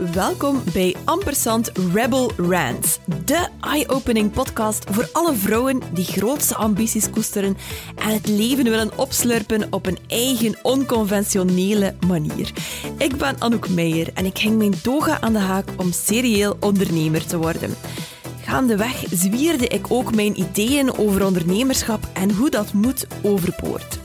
Welkom bij Ampersand Rebel Rants, de eye-opening podcast voor alle vrouwen die grootste ambities koesteren en het leven willen opslurpen op een eigen onconventionele manier. Ik ben Anouk Meijer en ik hing mijn toga aan de haak om serieel ondernemer te worden. Gaandeweg zwierde ik ook mijn ideeën over ondernemerschap en hoe dat moet overboord.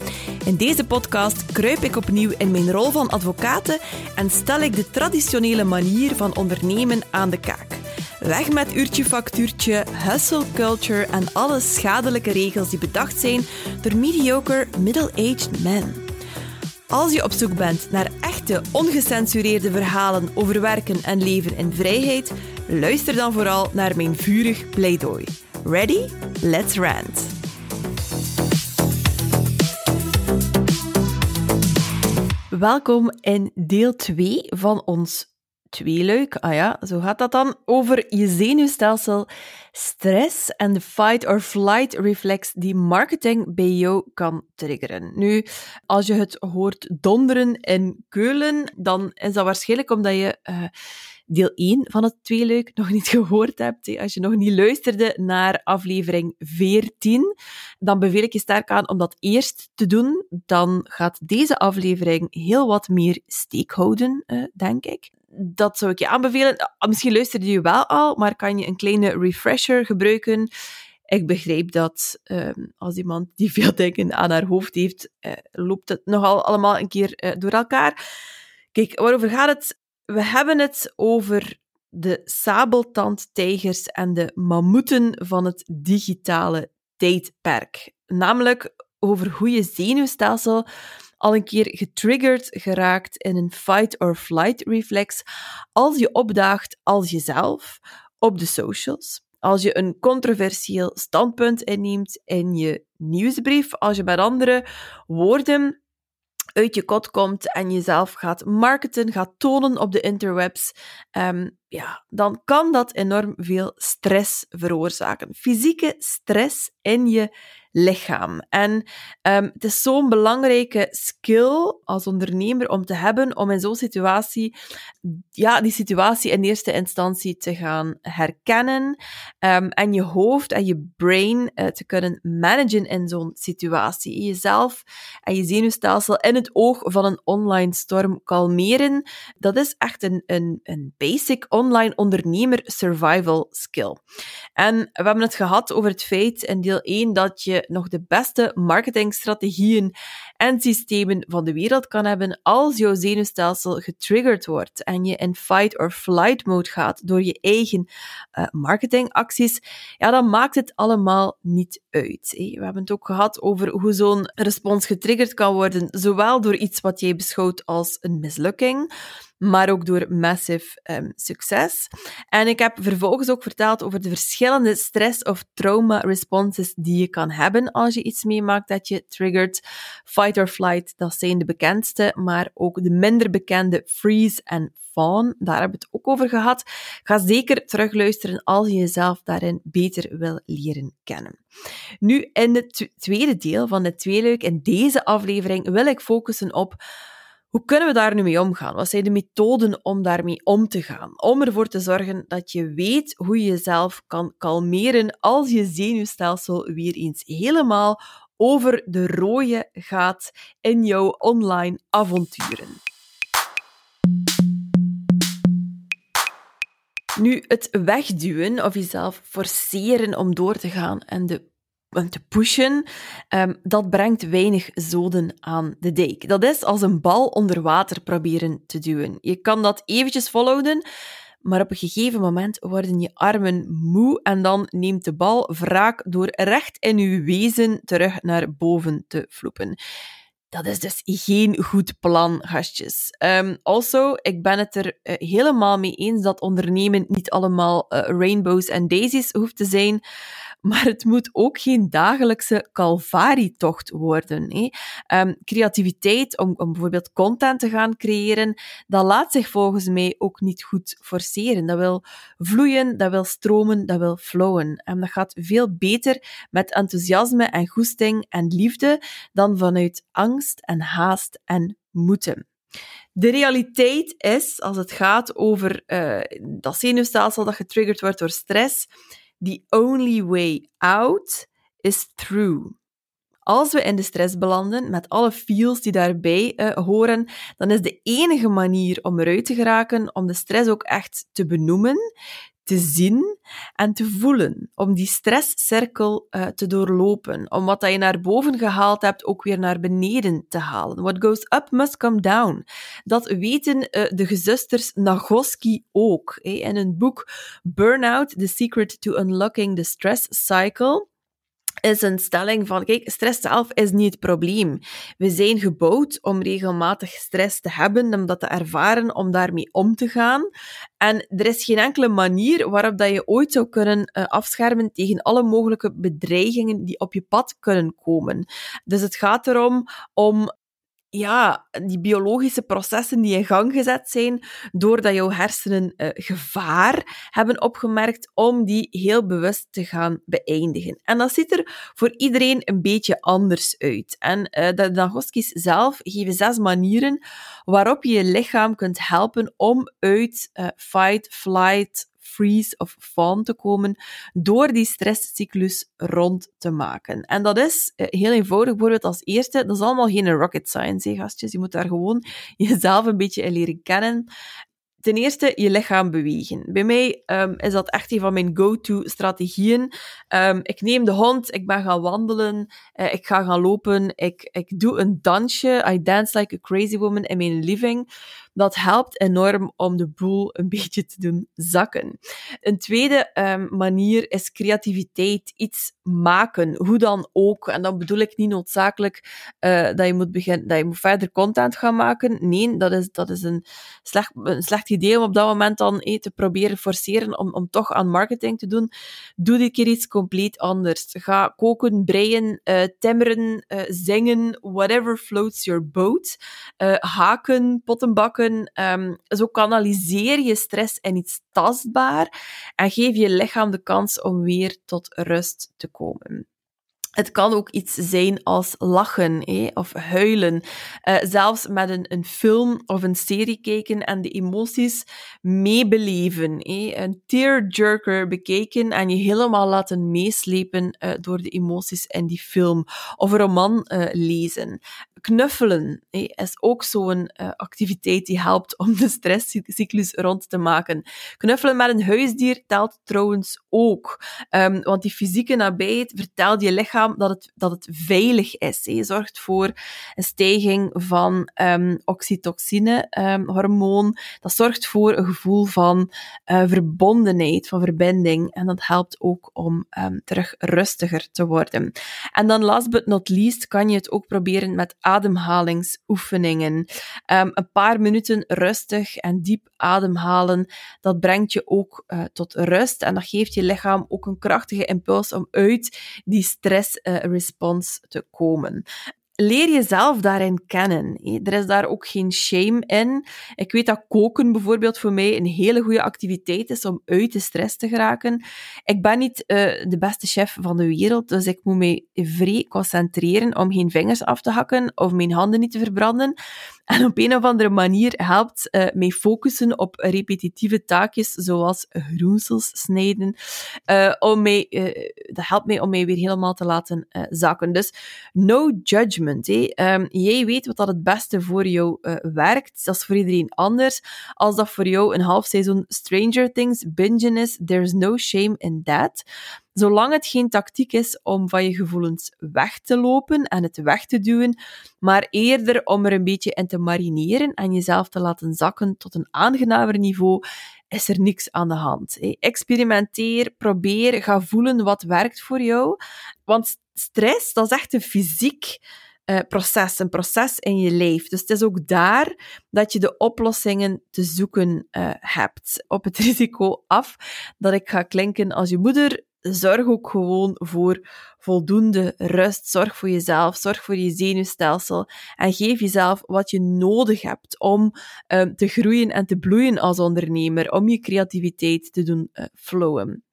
In deze podcast kruip ik opnieuw in mijn rol van advocaat en stel ik de traditionele manier van ondernemen aan de kaak. Weg met uurtje factuurtje, hustle culture en alle schadelijke regels die bedacht zijn door mediocre middle-aged men. Als je op zoek bent naar echte, ongecensureerde verhalen over werken en leven in vrijheid, luister dan vooral naar mijn vurig pleidooi. Ready? Let's rant! Welkom in deel 2 van ons tweeluik. Ah ja, zo gaat dat dan. Over je zenuwstelsel, stress en de fight-or-flight reflex die marketing bij jou kan triggeren. Nu, als je het hoort donderen in Keulen, dan is dat waarschijnlijk omdat je... Uh, deel 1 van het tweeluik nog niet gehoord hebt, als je nog niet luisterde naar aflevering 14, dan beveel ik je sterk aan om dat eerst te doen. Dan gaat deze aflevering heel wat meer steek houden, eh, denk ik. Dat zou ik je aanbevelen. Ah, misschien luisterde je wel al, maar kan je een kleine refresher gebruiken. Ik begrijp dat um, als iemand die veel dingen aan haar hoofd heeft, uh, loopt het nogal allemaal een keer uh, door elkaar. Kijk, waarover gaat het? We hebben het over de sabeltandtijgers en de mammoeten van het digitale tijdperk. Namelijk over hoe je zenuwstelsel al een keer getriggerd geraakt in een fight-or-flight reflex als je opdaagt als jezelf op de socials. Als je een controversieel standpunt inneemt in je nieuwsbrief, als je met andere woorden uit je kot komt en jezelf gaat marketen, gaat tonen op de interwebs, um, ja, dan kan dat enorm veel stress veroorzaken. Fysieke stress in je lichaam. En um, het is zo'n belangrijke skill als ondernemer om te hebben om in zo'n situatie, ja, die situatie in eerste instantie te gaan herkennen um, en je hoofd en je brain uh, te kunnen managen in zo'n situatie. Jezelf en je zenuwstelsel in het oog van een online storm kalmeren, dat is echt een, een, een basic online ondernemer survival skill. En we hebben het gehad over het feit in deel 1 dat je nog de beste marketingstrategieën en systemen van de wereld kan hebben als jouw zenuwstelsel getriggerd wordt en je in fight or flight mode gaat door je eigen uh, marketingacties, ja, dan maakt het allemaal niet uit. We hebben het ook gehad over hoe zo'n respons getriggerd kan worden, zowel door iets wat jij beschouwt als een mislukking, maar ook door massive um, succes. En ik heb vervolgens ook verteld over de verschillende stress- of trauma-responses die je kan hebben als je iets meemaakt dat je triggert. Fight or flight, dat zijn de bekendste, maar ook de minder bekende freeze en fawn, daar hebben we het ook over gehad. Ga zeker terugluisteren als je jezelf daarin beter wil leren kennen. Nu, in het tweede deel van het tweeluik, in deze aflevering, wil ik focussen op hoe kunnen we daar nu mee omgaan? Wat zijn de methoden om daarmee om te gaan? Om ervoor te zorgen dat je weet hoe je jezelf kan kalmeren als je zenuwstelsel weer eens helemaal over de rode gaat in jouw online avonturen. Nu, het wegduwen of jezelf forceren om door te gaan en de te pushen, um, dat brengt weinig zoden aan de dijk. Dat is als een bal onder water proberen te duwen. Je kan dat eventjes volhouden, maar op een gegeven moment worden je armen moe en dan neemt de bal wraak door recht in je wezen terug naar boven te vloepen. Dat is dus geen goed plan, gastjes. Um, also, ik ben het er uh, helemaal mee eens dat ondernemen niet allemaal uh, rainbows en daisies hoeft te zijn. Maar het moet ook geen dagelijkse calvarietocht worden. Um, creativiteit om, om bijvoorbeeld content te gaan creëren, dat laat zich volgens mij ook niet goed forceren. Dat wil vloeien, dat wil stromen, dat wil flowen. En dat gaat veel beter met enthousiasme en goesting en liefde dan vanuit angst en haast en moeten. De realiteit is, als het gaat over uh, dat zenuwstelsel dat getriggerd wordt door stress, the only way out is through. Als we in de stress belanden, met alle feels die daarbij uh, horen, dan is de enige manier om eruit te geraken, om de stress ook echt te benoemen, te zien en te voelen. Om die stresscirkel uh, te doorlopen. Om wat dat je naar boven gehaald hebt ook weer naar beneden te halen. What goes up must come down. Dat weten uh, de gezusters Nagoski ook. In een boek Burnout, The Secret to Unlocking the Stress Cycle is een stelling van, kijk, stress zelf is niet het probleem. We zijn gebouwd om regelmatig stress te hebben, om dat te ervaren, om daarmee om te gaan. En er is geen enkele manier waarop dat je ooit zou kunnen uh, afschermen tegen alle mogelijke bedreigingen die op je pad kunnen komen. Dus het gaat erom om ja, die biologische processen die in gang gezet zijn, doordat jouw hersenen uh, gevaar hebben opgemerkt, om die heel bewust te gaan beëindigen. En dat ziet er voor iedereen een beetje anders uit. En uh, de Nagoskis zelf geven zes manieren waarop je je lichaam kunt helpen om uit uh, fight, flight, freeze of fawn te komen door die stresscyclus rond te maken. En dat is eh, heel eenvoudig. Bijvoorbeeld als eerste, dat is allemaal geen rocket science, gastjes. Je moet daar gewoon jezelf een beetje in leren kennen ten eerste je lichaam bewegen. Bij mij um, is dat echt een van mijn go-to strategieën. Um, ik neem de hond, ik ben gaan wandelen, uh, ik ga gaan lopen, ik, ik doe een dansje. I dance like a crazy woman in mijn living. Dat helpt enorm om de boel een beetje te doen zakken. Een tweede um, manier is creativiteit, iets maken, hoe dan ook. En dan bedoel ik niet noodzakelijk uh, dat, je moet beginnen, dat je moet verder content gaan maken. Nee, dat is, dat is een, slecht, een slecht idee om op dat moment dan eh, te proberen forceren om, om toch aan marketing te doen. Doe dit keer iets compleet anders. Ga koken, breien, uh, timmeren, zingen, whatever floats your boat. Haken, potten Um, zo kanaliseer je stress in iets tastbaar en geef je lichaam de kans om weer tot rust te komen. Het kan ook iets zijn als lachen of huilen. Uh, zelfs met een, een, film of een serie kijken en de emoties meebeleven. Een tearjerker bekijken en je helemaal laten meeslepen uh, door de emoties in die film. Of een roman uh, lezen. Knuffelen is ook zo'n activiteit die helpt om de stresscyclus rond te maken. Knuffelen met een huisdier telt trouwens ook. Um, want die fysieke nabijheid vertelt je lichaam dat het, dat het veilig is. Je zorgt voor een stijging van um, oxytocine, um, hormoon. Dat zorgt voor een gevoel van uh, verbondenheid, van verbinding. En dat helpt ook om terug rustiger te worden. En dan last but not least kan je het ook proberen met ademhalingsoefeningen. een paar minuten rustig en diep ademhalen, dat brengt je ook uh, tot rust en dat geeft je lichaam ook een krachtige impuls om uit die stress uh, response te komen leer jezelf daarin kennen. Er is daar ook geen shame in. Ik weet dat koken bijvoorbeeld voor mij een hele goede activiteit is om uit de stress te geraken. Ik ben niet uh, de beste chef van de wereld, dus ik moet mij vrij concentreren om geen vingers af te hakken of mijn handen niet te verbranden. En op een of andere manier helpt uh, mij focussen op repetitieve taakjes, zoals groensels snijden, uh, om mij, dat helpt mij om mij weer helemaal te laten zakken. Dus no judgment Um, jij weet wat dat het beste voor jou werkt. Dat is voor iedereen anders. Als dat voor jou een half seizoen Stranger Things bingen is, there's no shame in that. Zolang het geen tactiek is om van je gevoelens weg te lopen en het weg te duwen, maar eerder om er een beetje in te marineren en jezelf te laten zakken tot een aangenamer niveau, is er niks aan de hand. Experimenteer, probeer, ga voelen wat werkt voor jou. Want stress, dat is echt een fysiek uh, proces, een proces in je lijf. Dus het is ook daar dat je de oplossingen te zoeken uh, hebt. Op het risico af dat ik ga klinken als je moeder. Zorg ook gewoon voor voldoende rust. Zorg voor jezelf, zorg voor je zenuwstelsel en geef jezelf wat je nodig hebt om um, te groeien en te bloeien als ondernemer, om je creativiteit te doen uh, flowen.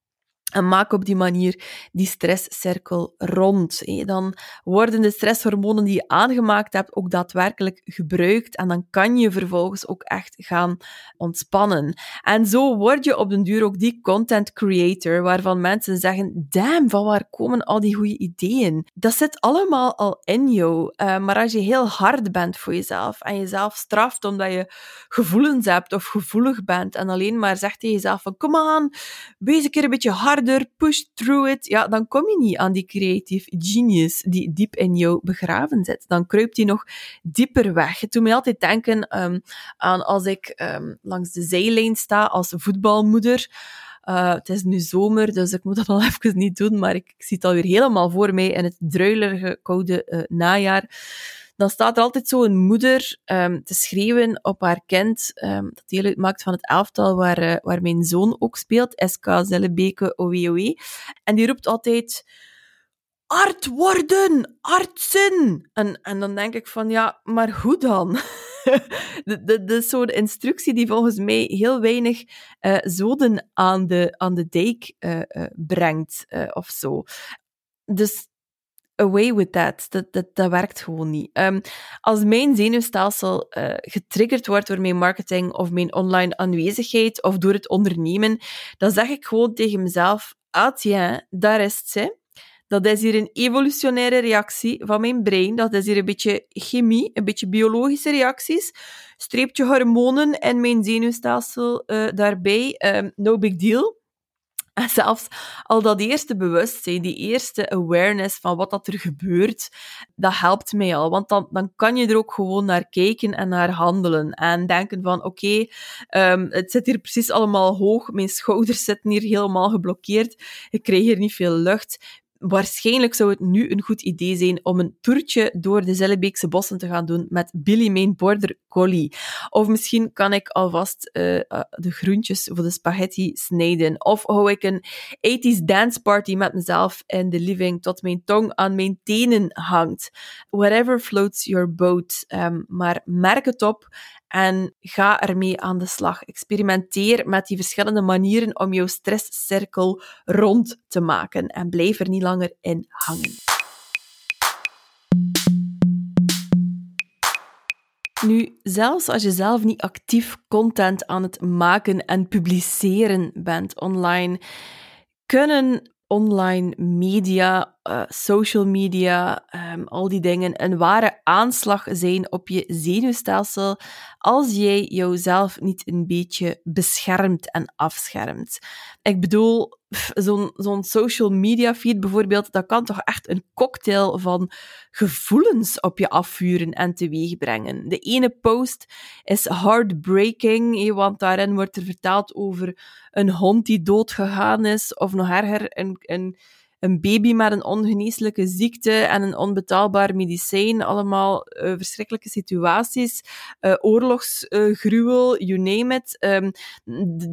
En maak op die manier die stresscirkel rond. Dan worden de stresshormonen die je aangemaakt hebt ook daadwerkelijk gebruikt. En dan kan je vervolgens ook echt gaan ontspannen. En zo word je op den duur ook die content creator waarvan mensen zeggen: Damn, van waar komen al die goede ideeën? Dat zit allemaal al in jou. Uh, maar als je heel hard bent voor jezelf en jezelf straft omdat je gevoelens hebt of gevoelig bent en alleen maar zegt tegen jezelf: van, Kom aan, wees een keer een beetje hard push through it, ja, dan kom je niet aan die creative genius die diep in jou begraven zit. Dan kruipt die nog dieper weg. Het doet mij altijd denken um, aan als ik um, langs de zijlijn sta als voetbalmoeder. Uh, het is nu zomer, dus ik moet dat al even niet doen, maar ik, ik zie het alweer helemaal voor mij in het druilerige, koude uh, najaar dan staat er altijd zo een moeder um, te schreeuwen op haar kind, um, dat deel uitmaakt van het elftal waar, uh, waar mijn zoon ook speelt, SK Zellebeke OWOE. En die roept altijd, art worden, artsen. En, en dan denk ik van, ja, maar hoe dan? Dat is zo'n instructie die volgens mij heel weinig uh, zoden aan de, aan de dijk uh, brengt, of zo. Dus away with that. Dat, dat, dat werkt gewoon niet. Um, als mijn zenuwstelsel uh, getriggerd wordt door mijn marketing of mijn online aanwezigheid of door het ondernemen, dan zeg ik gewoon tegen mezelf, ah tiens, daar is het. Dat is hier een evolutionaire reactie van mijn brein. Dat is hier een beetje chemie, een beetje biologische reacties. Streepje hormonen en mijn zenuwstelsel uh, daarbij. Um, no big deal. En zelfs al dat eerste bewustzijn, die eerste awareness van wat dat er gebeurt, dat helpt mij al. Want dan, dan kan je er ook gewoon naar kijken en naar handelen. En denken van, oké, um, het zit hier precies allemaal hoog, mijn schouders zitten hier helemaal geblokkeerd, ik krijg hier niet veel lucht waarschijnlijk zou het nu een goed idee zijn om een toertje door de Zellebeekse bossen te gaan doen met Billy Main Border Collie. Of misschien kan ik alvast uh, de groentjes voor de spaghetti snijden. Of hou ik een 80s dance party met mezelf in de living tot mijn tong aan mijn tenen hangt. Whatever floats your boat. Um, maar merk het op en ga ermee aan de slag. Experimenteer met die verschillende manieren om jouw stresscirkel rond te maken en blijf er niet langer in hangen. Nu, zelfs als je zelf niet actief content aan het maken en publiceren bent online, kunnen online media, uh, social media, um, al die dingen een ware aanslag zijn op je zenuwstelsel als jij jouzelf niet een beetje beschermt en afschermt. Ik bedoel, zo'n zo'n social media feed bijvoorbeeld, dat kan toch echt een cocktail van gevoelens op je afvuren en teweeg brengen. De ene post is heartbreaking, want daarin wordt er verteld over een hond die doodgegaan is, of nog erger, een, een een baby met een ongeneeslijke ziekte en een onbetaalbaar medicijn. Allemaal uh, verschrikkelijke situaties. Uh, oorlogsgruwel, you name it. Um,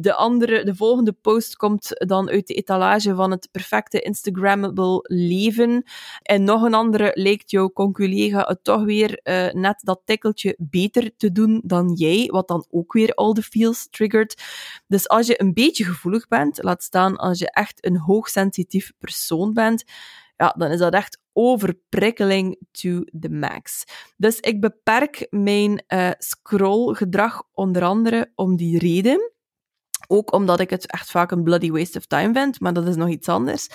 de, andere, de volgende post komt dan uit de etalage van het perfecte Instagrammable leven. En nog een andere lijkt jouw conculega het toch weer uh, net dat tikkeltje beter te doen dan jij, wat dan ook weer al de feels triggert. Dus als je een beetje gevoelig bent, laat staan als je echt een hoogsensitief persoon ja, dan is dat echt overprikkeling to the max. Dus ik beperk mijn uh, scrollgedrag onder andere om die reden. Ook omdat ik het echt vaak een bloody waste of time vind, maar dat is nog iets anders.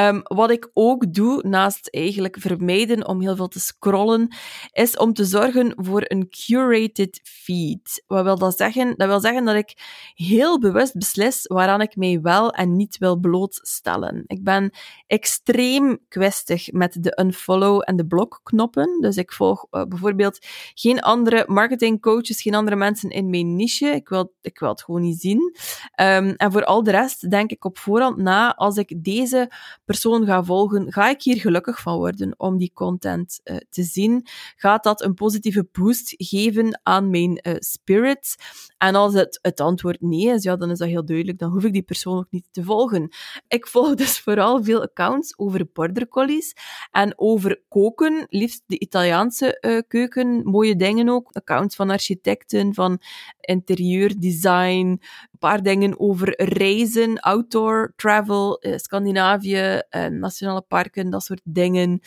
Um, wat ik ook doe, naast eigenlijk vermijden om heel veel te scrollen, is om te zorgen voor een curated feed. Wat wil dat zeggen? Dat wil zeggen dat ik heel bewust beslis waaraan ik mij wel en niet wil blootstellen. Ik ben extreem kwestig met de unfollow en de blokknoppen. Dus ik volg uh, bijvoorbeeld geen andere marketingcoaches, geen andere mensen in mijn niche. Ik wil, ik wil het gewoon niet zien. Um, en voor al de rest denk ik op voorhand na, als ik deze persoon ga volgen, ga ik hier gelukkig van worden om die content uh, te zien? Gaat dat een positieve boost geven aan mijn uh, spirit? En als het, het antwoord nee is, ja, dan is dat heel duidelijk. Dan hoef ik die persoon ook niet te volgen. Ik volg dus vooral veel accounts over border collies en over koken, liefst de Italiaanse uh, keuken, mooie dingen ook. Accounts van architecten, van interieurdesign, paar dingen over reizen, outdoor travel, uh, Scandinavië, uh, nationale parken, dat soort dingen.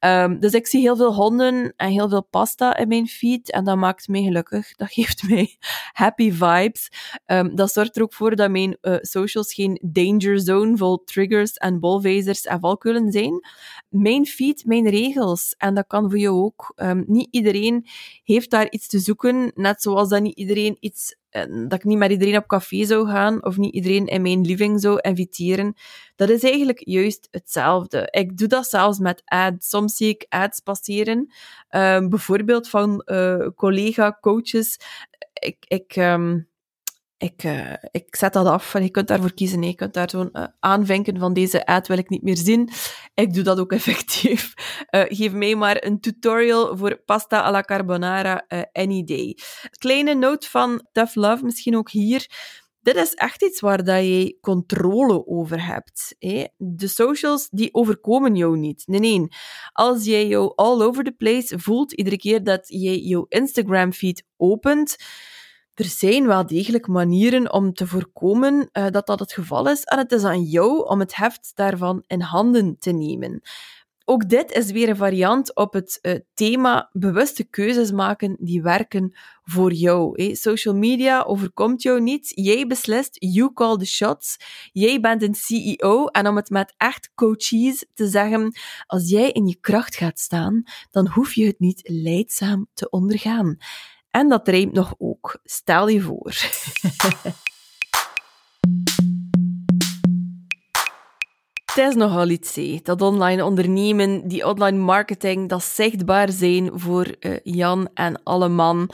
Um, dus ik zie heel veel honden en heel veel pasta in mijn feed en dat maakt mij gelukkig. Dat geeft mij happy vibes. Um, dat zorgt er ook voor dat mijn uh, socials geen danger zone vol triggers en bolvezers en valkuilen zijn. Mijn feed, mijn regels. En dat kan voor jou ook. Um, niet iedereen heeft daar iets te zoeken, net zoals dat niet iedereen iets dat ik niet met iedereen op café zou gaan of niet iedereen in mijn living zou inviteren. Dat is eigenlijk juist hetzelfde. Ik doe dat zelfs met ads. Soms zie ik ads passeren, um, bijvoorbeeld van uh, collega-coaches. Ik, ik, um, ik, uh, ik zet dat af en je kunt daarvoor kiezen. Je kunt daar zo'n uh, aanvinken van deze ad wil ik niet meer zien. Ik doe dat ook effectief. Uh, geef mij maar een tutorial voor pasta alla carbonara any day. Kleine note van Tough Love, misschien ook hier. Dit is echt iets waar dat je controle over hebt. De socials, die overkomen jou niet. Nee, nee. Als jij jou all over the place voelt, iedere keer dat jij jouw Instagram-feed opent, er zijn wel degelijk manieren om te voorkomen uh, dat dat het geval is. En het is aan jou om het heft daarvan in handen te nemen. Ook dit is weer een variant op het uh, thema bewuste keuzes maken die werken voor jou. Social media overkomt jou niet. Jij beslist, you call the shots. Jij bent een CEO en om het met echt coaches te zeggen, als jij in je kracht gaat staan, dan hoef je het niet leidzaam te ondergaan. En dat rijmt nog ook. Stel je voor. Het is nogal iets, hé. dat online ondernemen, die online marketing, dat zichtbaar zijn voor uh, Jan en alle man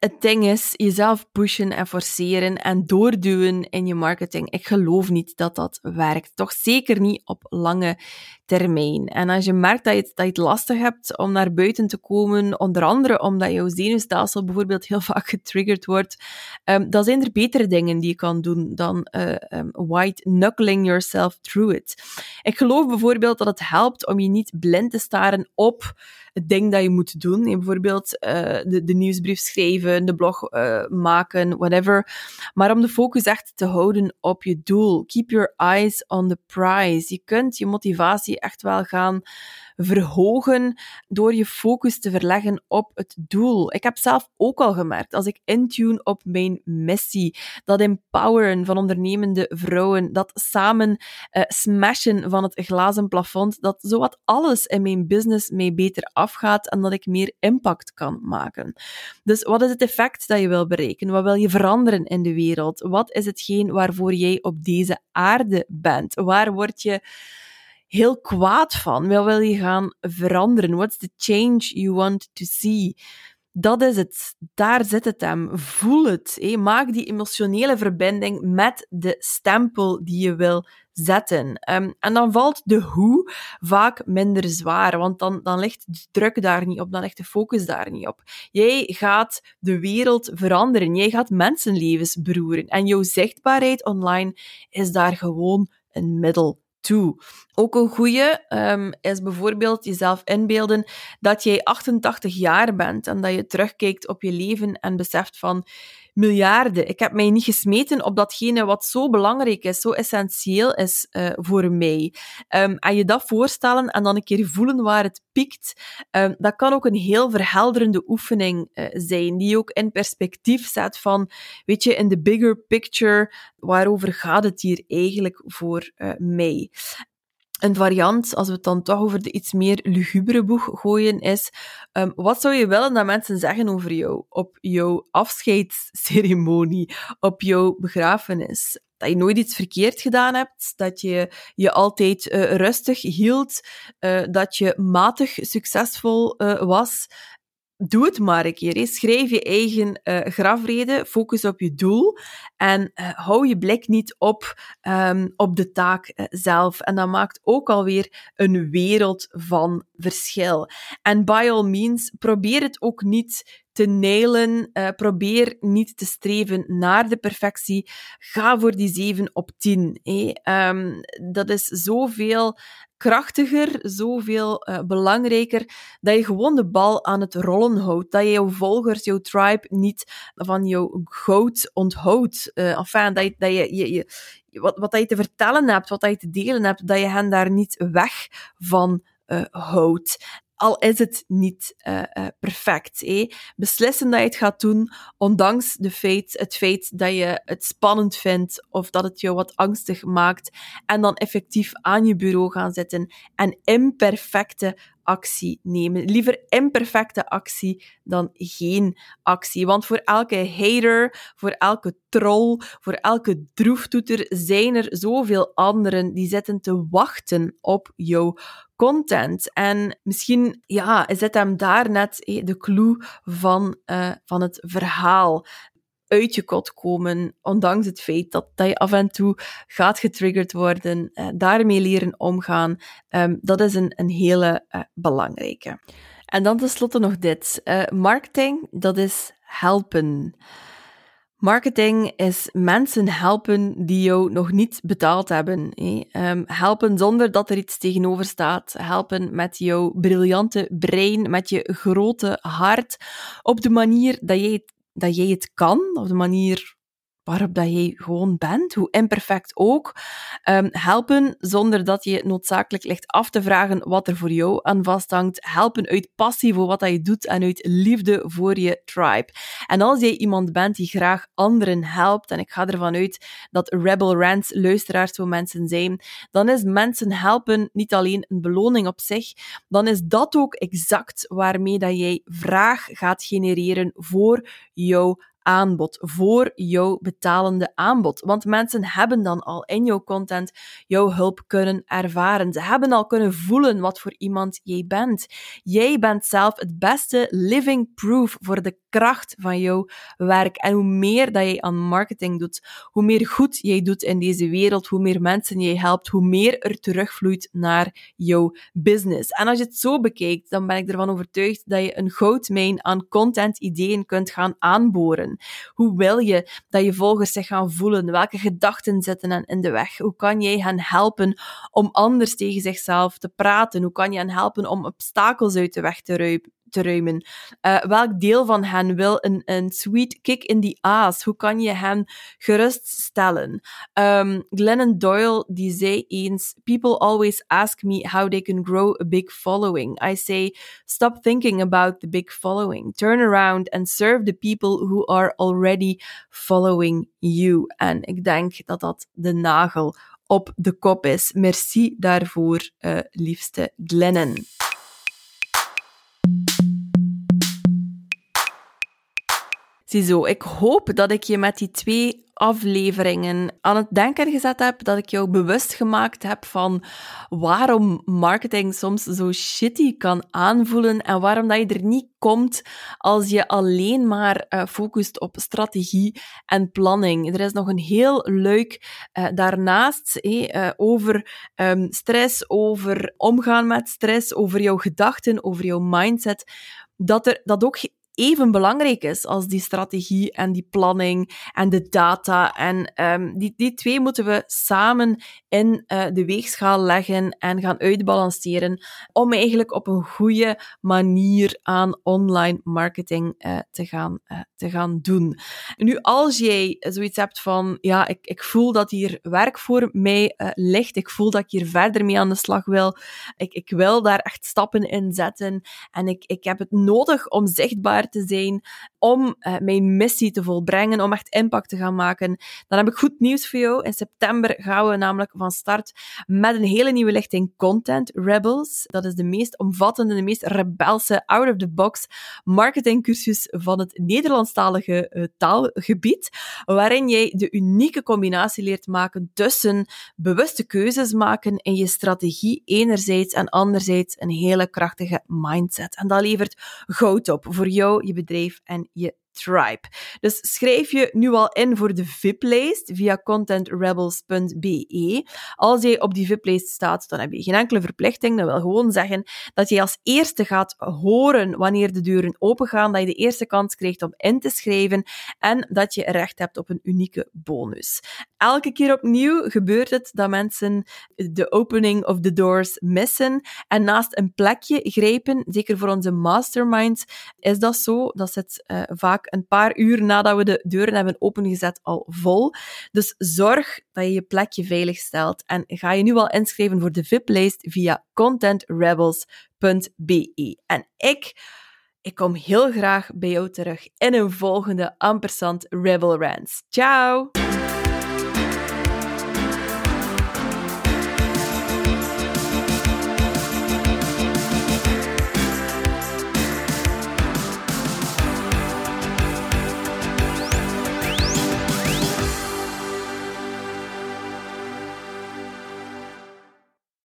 het ding is, jezelf pushen en forceren en doorduwen in je marketing. Ik geloof niet dat dat werkt. Toch zeker niet op lange termijn. En als je merkt dat je, het, dat je het lastig hebt om naar buiten te komen, onder andere omdat jouw zenuwstelsel bijvoorbeeld heel vaak getriggerd wordt, um, dan zijn er betere dingen die je kan doen dan uh, um, white knuckling yourself through it. Ik geloof bijvoorbeeld dat het helpt om je niet blind te staren op het ding dat je moet doen. bijvoorbeeld uh, de, de, nieuwsbrief schrijven, de blog uh, maken, whatever. Maar om de focus echt te houden op je doel. Keep your eyes on the prize. Je kunt je motivatie echt wel gaan verhogen door je focus te verleggen op het doel. Ik heb zelf ook al gemerkt, als ik intune op mijn missie, dat empoweren van ondernemende vrouwen, dat samen uh, smashen van het glazen plafond, dat zowat alles in mijn business mee beter afgaat en dat ik meer impact kan maken. Dus wat is het effect dat je wil bereiken? Wat wil je veranderen in de wereld? Wat is hetgeen waarvoor jij op deze aarde bent? Waar word je heel kwaad van? Wat wil je gaan veranderen? What's the change you want to see? Dat is het. Daar zit het hem. Voel het. Maak die emotionele verbinding met de stempel die je wil zetten. Um, en dan valt de hoe vaak minder zwaar, want dan, dan ligt de druk daar niet op, dan ligt de focus daar niet op. Jij gaat de wereld veranderen, jij gaat mensenlevens beroeren en jouw zichtbaarheid online is daar gewoon een middel Ook een goede um, is bijvoorbeeld jezelf inbeelden dat jij 88 jaar bent en dat je terugkijkt op je leven en beseft van miljarden. Ik heb mij niet gesmeten op datgene wat zo belangrijk is, zo essentieel is uh, voor mij. Um, en je dat voorstellen en dan een keer voelen waar het piekt, um, dat kan ook een heel verhelderende oefening uh, zijn, die ook in perspectief zet van, weet je, in de bigger picture, waarover gaat het hier eigenlijk voor uh, mij? Een variant, als we het dan toch over de iets meer lugubere boeg gooien, is um, wat zou je willen dat mensen zeggen over jou op jouw afscheidsceremonie, op jouw begrafenis? Dat je nooit iets verkeerd gedaan hebt, dat je je altijd uh, rustig hield, uh, dat je matig succesvol uh, was, doe het maar een keer. Schrijf je eigen uh, grafrede, focus op je doel en uh, hou je blik niet op, um, op de taak uh, zelf. En dat maakt ook alweer een wereld van verschil. En by all means, probeer het ook niet te nailen. probeer niet te streven naar de perfectie. Ga voor die 7 op 10. Hey. Um, dat is zoveel krachtiger, zoveel uh, belangrijker dat je gewoon de bal aan het rollen houdt. Dat je jouw volgers, jouw tribe niet van jouw goud onthoudt. Uh, enfin, dat je, dat je, je, wat, wat dat je te vertellen hebt, wat dat je te delen hebt, dat je hen daar niet weg van uh, houdt al is het niet uh, uh, perfect. Eh? Beslissen dat je het gaat doen, ondanks de feit, het feit dat je het spannend vindt of dat het jou wat angstig maakt. En dan effectief aan je bureau gaan zitten en imperfecte actie nemen. Liever imperfecte actie dan geen actie. Want voor elke hater, voor elke troll, voor elke droeftoeter zijn er zoveel anderen die zitten te wachten op jouw content. En misschien ja, is hem daar net de clue van, uh, van het verhaal uit je kot komen, ondanks het feit dat, dat je af en toe gaat getriggerd worden, uh, daarmee leren omgaan. Um, dat is een, een hele belangrijke. En dan tenslotte nog dit. Marketing, dat is helpen. Marketing is mensen helpen die jou nog niet betaald hebben. Um, helpen zonder dat er iets tegenover staat. Helpen met jouw briljante brein, met je grote hart, op de manier dat jij dat jij het kan, op de manier waarop dat jij gewoon bent, hoe imperfect ook, um, helpen zonder dat je noodzakelijk ligt af te vragen wat er voor jou aan vasthangt, helpen uit passie voor wat dat je doet en uit liefde voor je tribe. En als jij iemand bent die graag anderen helpt, en ik ga ervan uit dat Rebel Rants luisteraars zo mensen zijn, dan is mensen helpen niet alleen een beloning op zich, dan is dat ook exact waarmee dat jij vraag gaat genereren voor jouw aanbod, voor jouw betalende aanbod. Want mensen hebben dan al in jouw content jouw hulp kunnen ervaren. Ze hebben al kunnen voelen wat voor iemand jij bent. Jij bent zelf het beste living proof voor de kracht van jouw werk. En hoe meer dat jij aan marketing doet, hoe meer goed jij doet in deze wereld, hoe meer mensen jij helpt, hoe meer er terugvloeit naar jouw business. En als je het zo bekijkt, dan ben ik ervan overtuigd dat je een goudmijn aan content-ideeën kunt gaan aanboren. Hoe wil je dat je volgers zich gaan voelen? Welke gedachten zitten hen in de weg? Hoe kan jij hen helpen om anders tegen zichzelf te praten? Hoe kan je hen helpen om obstakels uit de weg te ruimen? Te ruimen. Uh, welk deel van hen wil een, een sweet kick in the ass? Hoe kan je hen geruststellen? Um, Glennon Doyle die zei eens: People always ask me how they can grow a big following. I say, stop thinking about the big following. Turn around and serve the people who are already following you. En ik denk dat dat de nagel op de kop is. Merci daarvoor, uh, liefste Glennon. Ziezo, ik hoop dat ik je met die twee afleveringen aan het denken gezet heb, dat ik jou bewust gemaakt heb van waarom marketing soms zo shitty kan aanvoelen en waarom dat je er niet komt als je alleen maar uh, focust op strategie en planning. Er is nog een heel leuk uh, daarnaast uh, over um, stress, over omgaan met stress, over jouw gedachten, over jouw mindset, dat, er, dat ook even belangrijk is als die strategie en die planning en de data. En um, die, die twee moeten we samen in uh, de weegschaal leggen en gaan uitbalanceren om eigenlijk op een goede manier aan online marketing uh, te, gaan, uh, te gaan doen. Nu, als jij zoiets hebt van, ja, ik, ik voel dat hier werk voor mij ligt, ik voel dat ik hier verder mee aan de slag wil, ik, ik wil daar echt stappen in zetten en ik, ik heb het nodig om zichtbaar te zijn, om uh, mijn missie te volbrengen, om echt impact te gaan maken, dan heb ik goed nieuws voor jou. In september gaan we namelijk van start met een hele nieuwe lichting Content Rebels. Dat is de meest omvattende, de meest rebelse, out-of-the-box marketingcursus van het Nederlandstalige uh, taalgebied, waarin jij de unieke combinatie leert maken tussen bewuste keuzes maken in je strategie enerzijds en anderzijds een hele krachtige mindset. En dat levert goud op voor jou, je bedrijf en je Dus schrijf je nu al in voor de VIP-lijst via contentrebels.be. Als jij op die VIP-lijst staat, dan heb je geen enkele verplichting. Dat wil gewoon zeggen dat je als eerste gaat horen wanneer de deuren opengaan, dat je de eerste kans krijgt om in te schrijven en dat je recht hebt op een unieke bonus. elke keer opnieuw gebeurt het dat mensen de opening of the doors missen en naast een plekje grijpen. Zeker voor onze masterminds is dat zo. Dat zit uh, vaak een paar uur nadat we de deuren hebben opengezet al vol. Dus zorg dat je je plekje veilig stelt en ga je nu al inschrijven voor de VIP-lijst via contentrebels.be. En ik ik kom heel graag bij jou terug in een volgende Ampersand Rebel Rants. Ciao!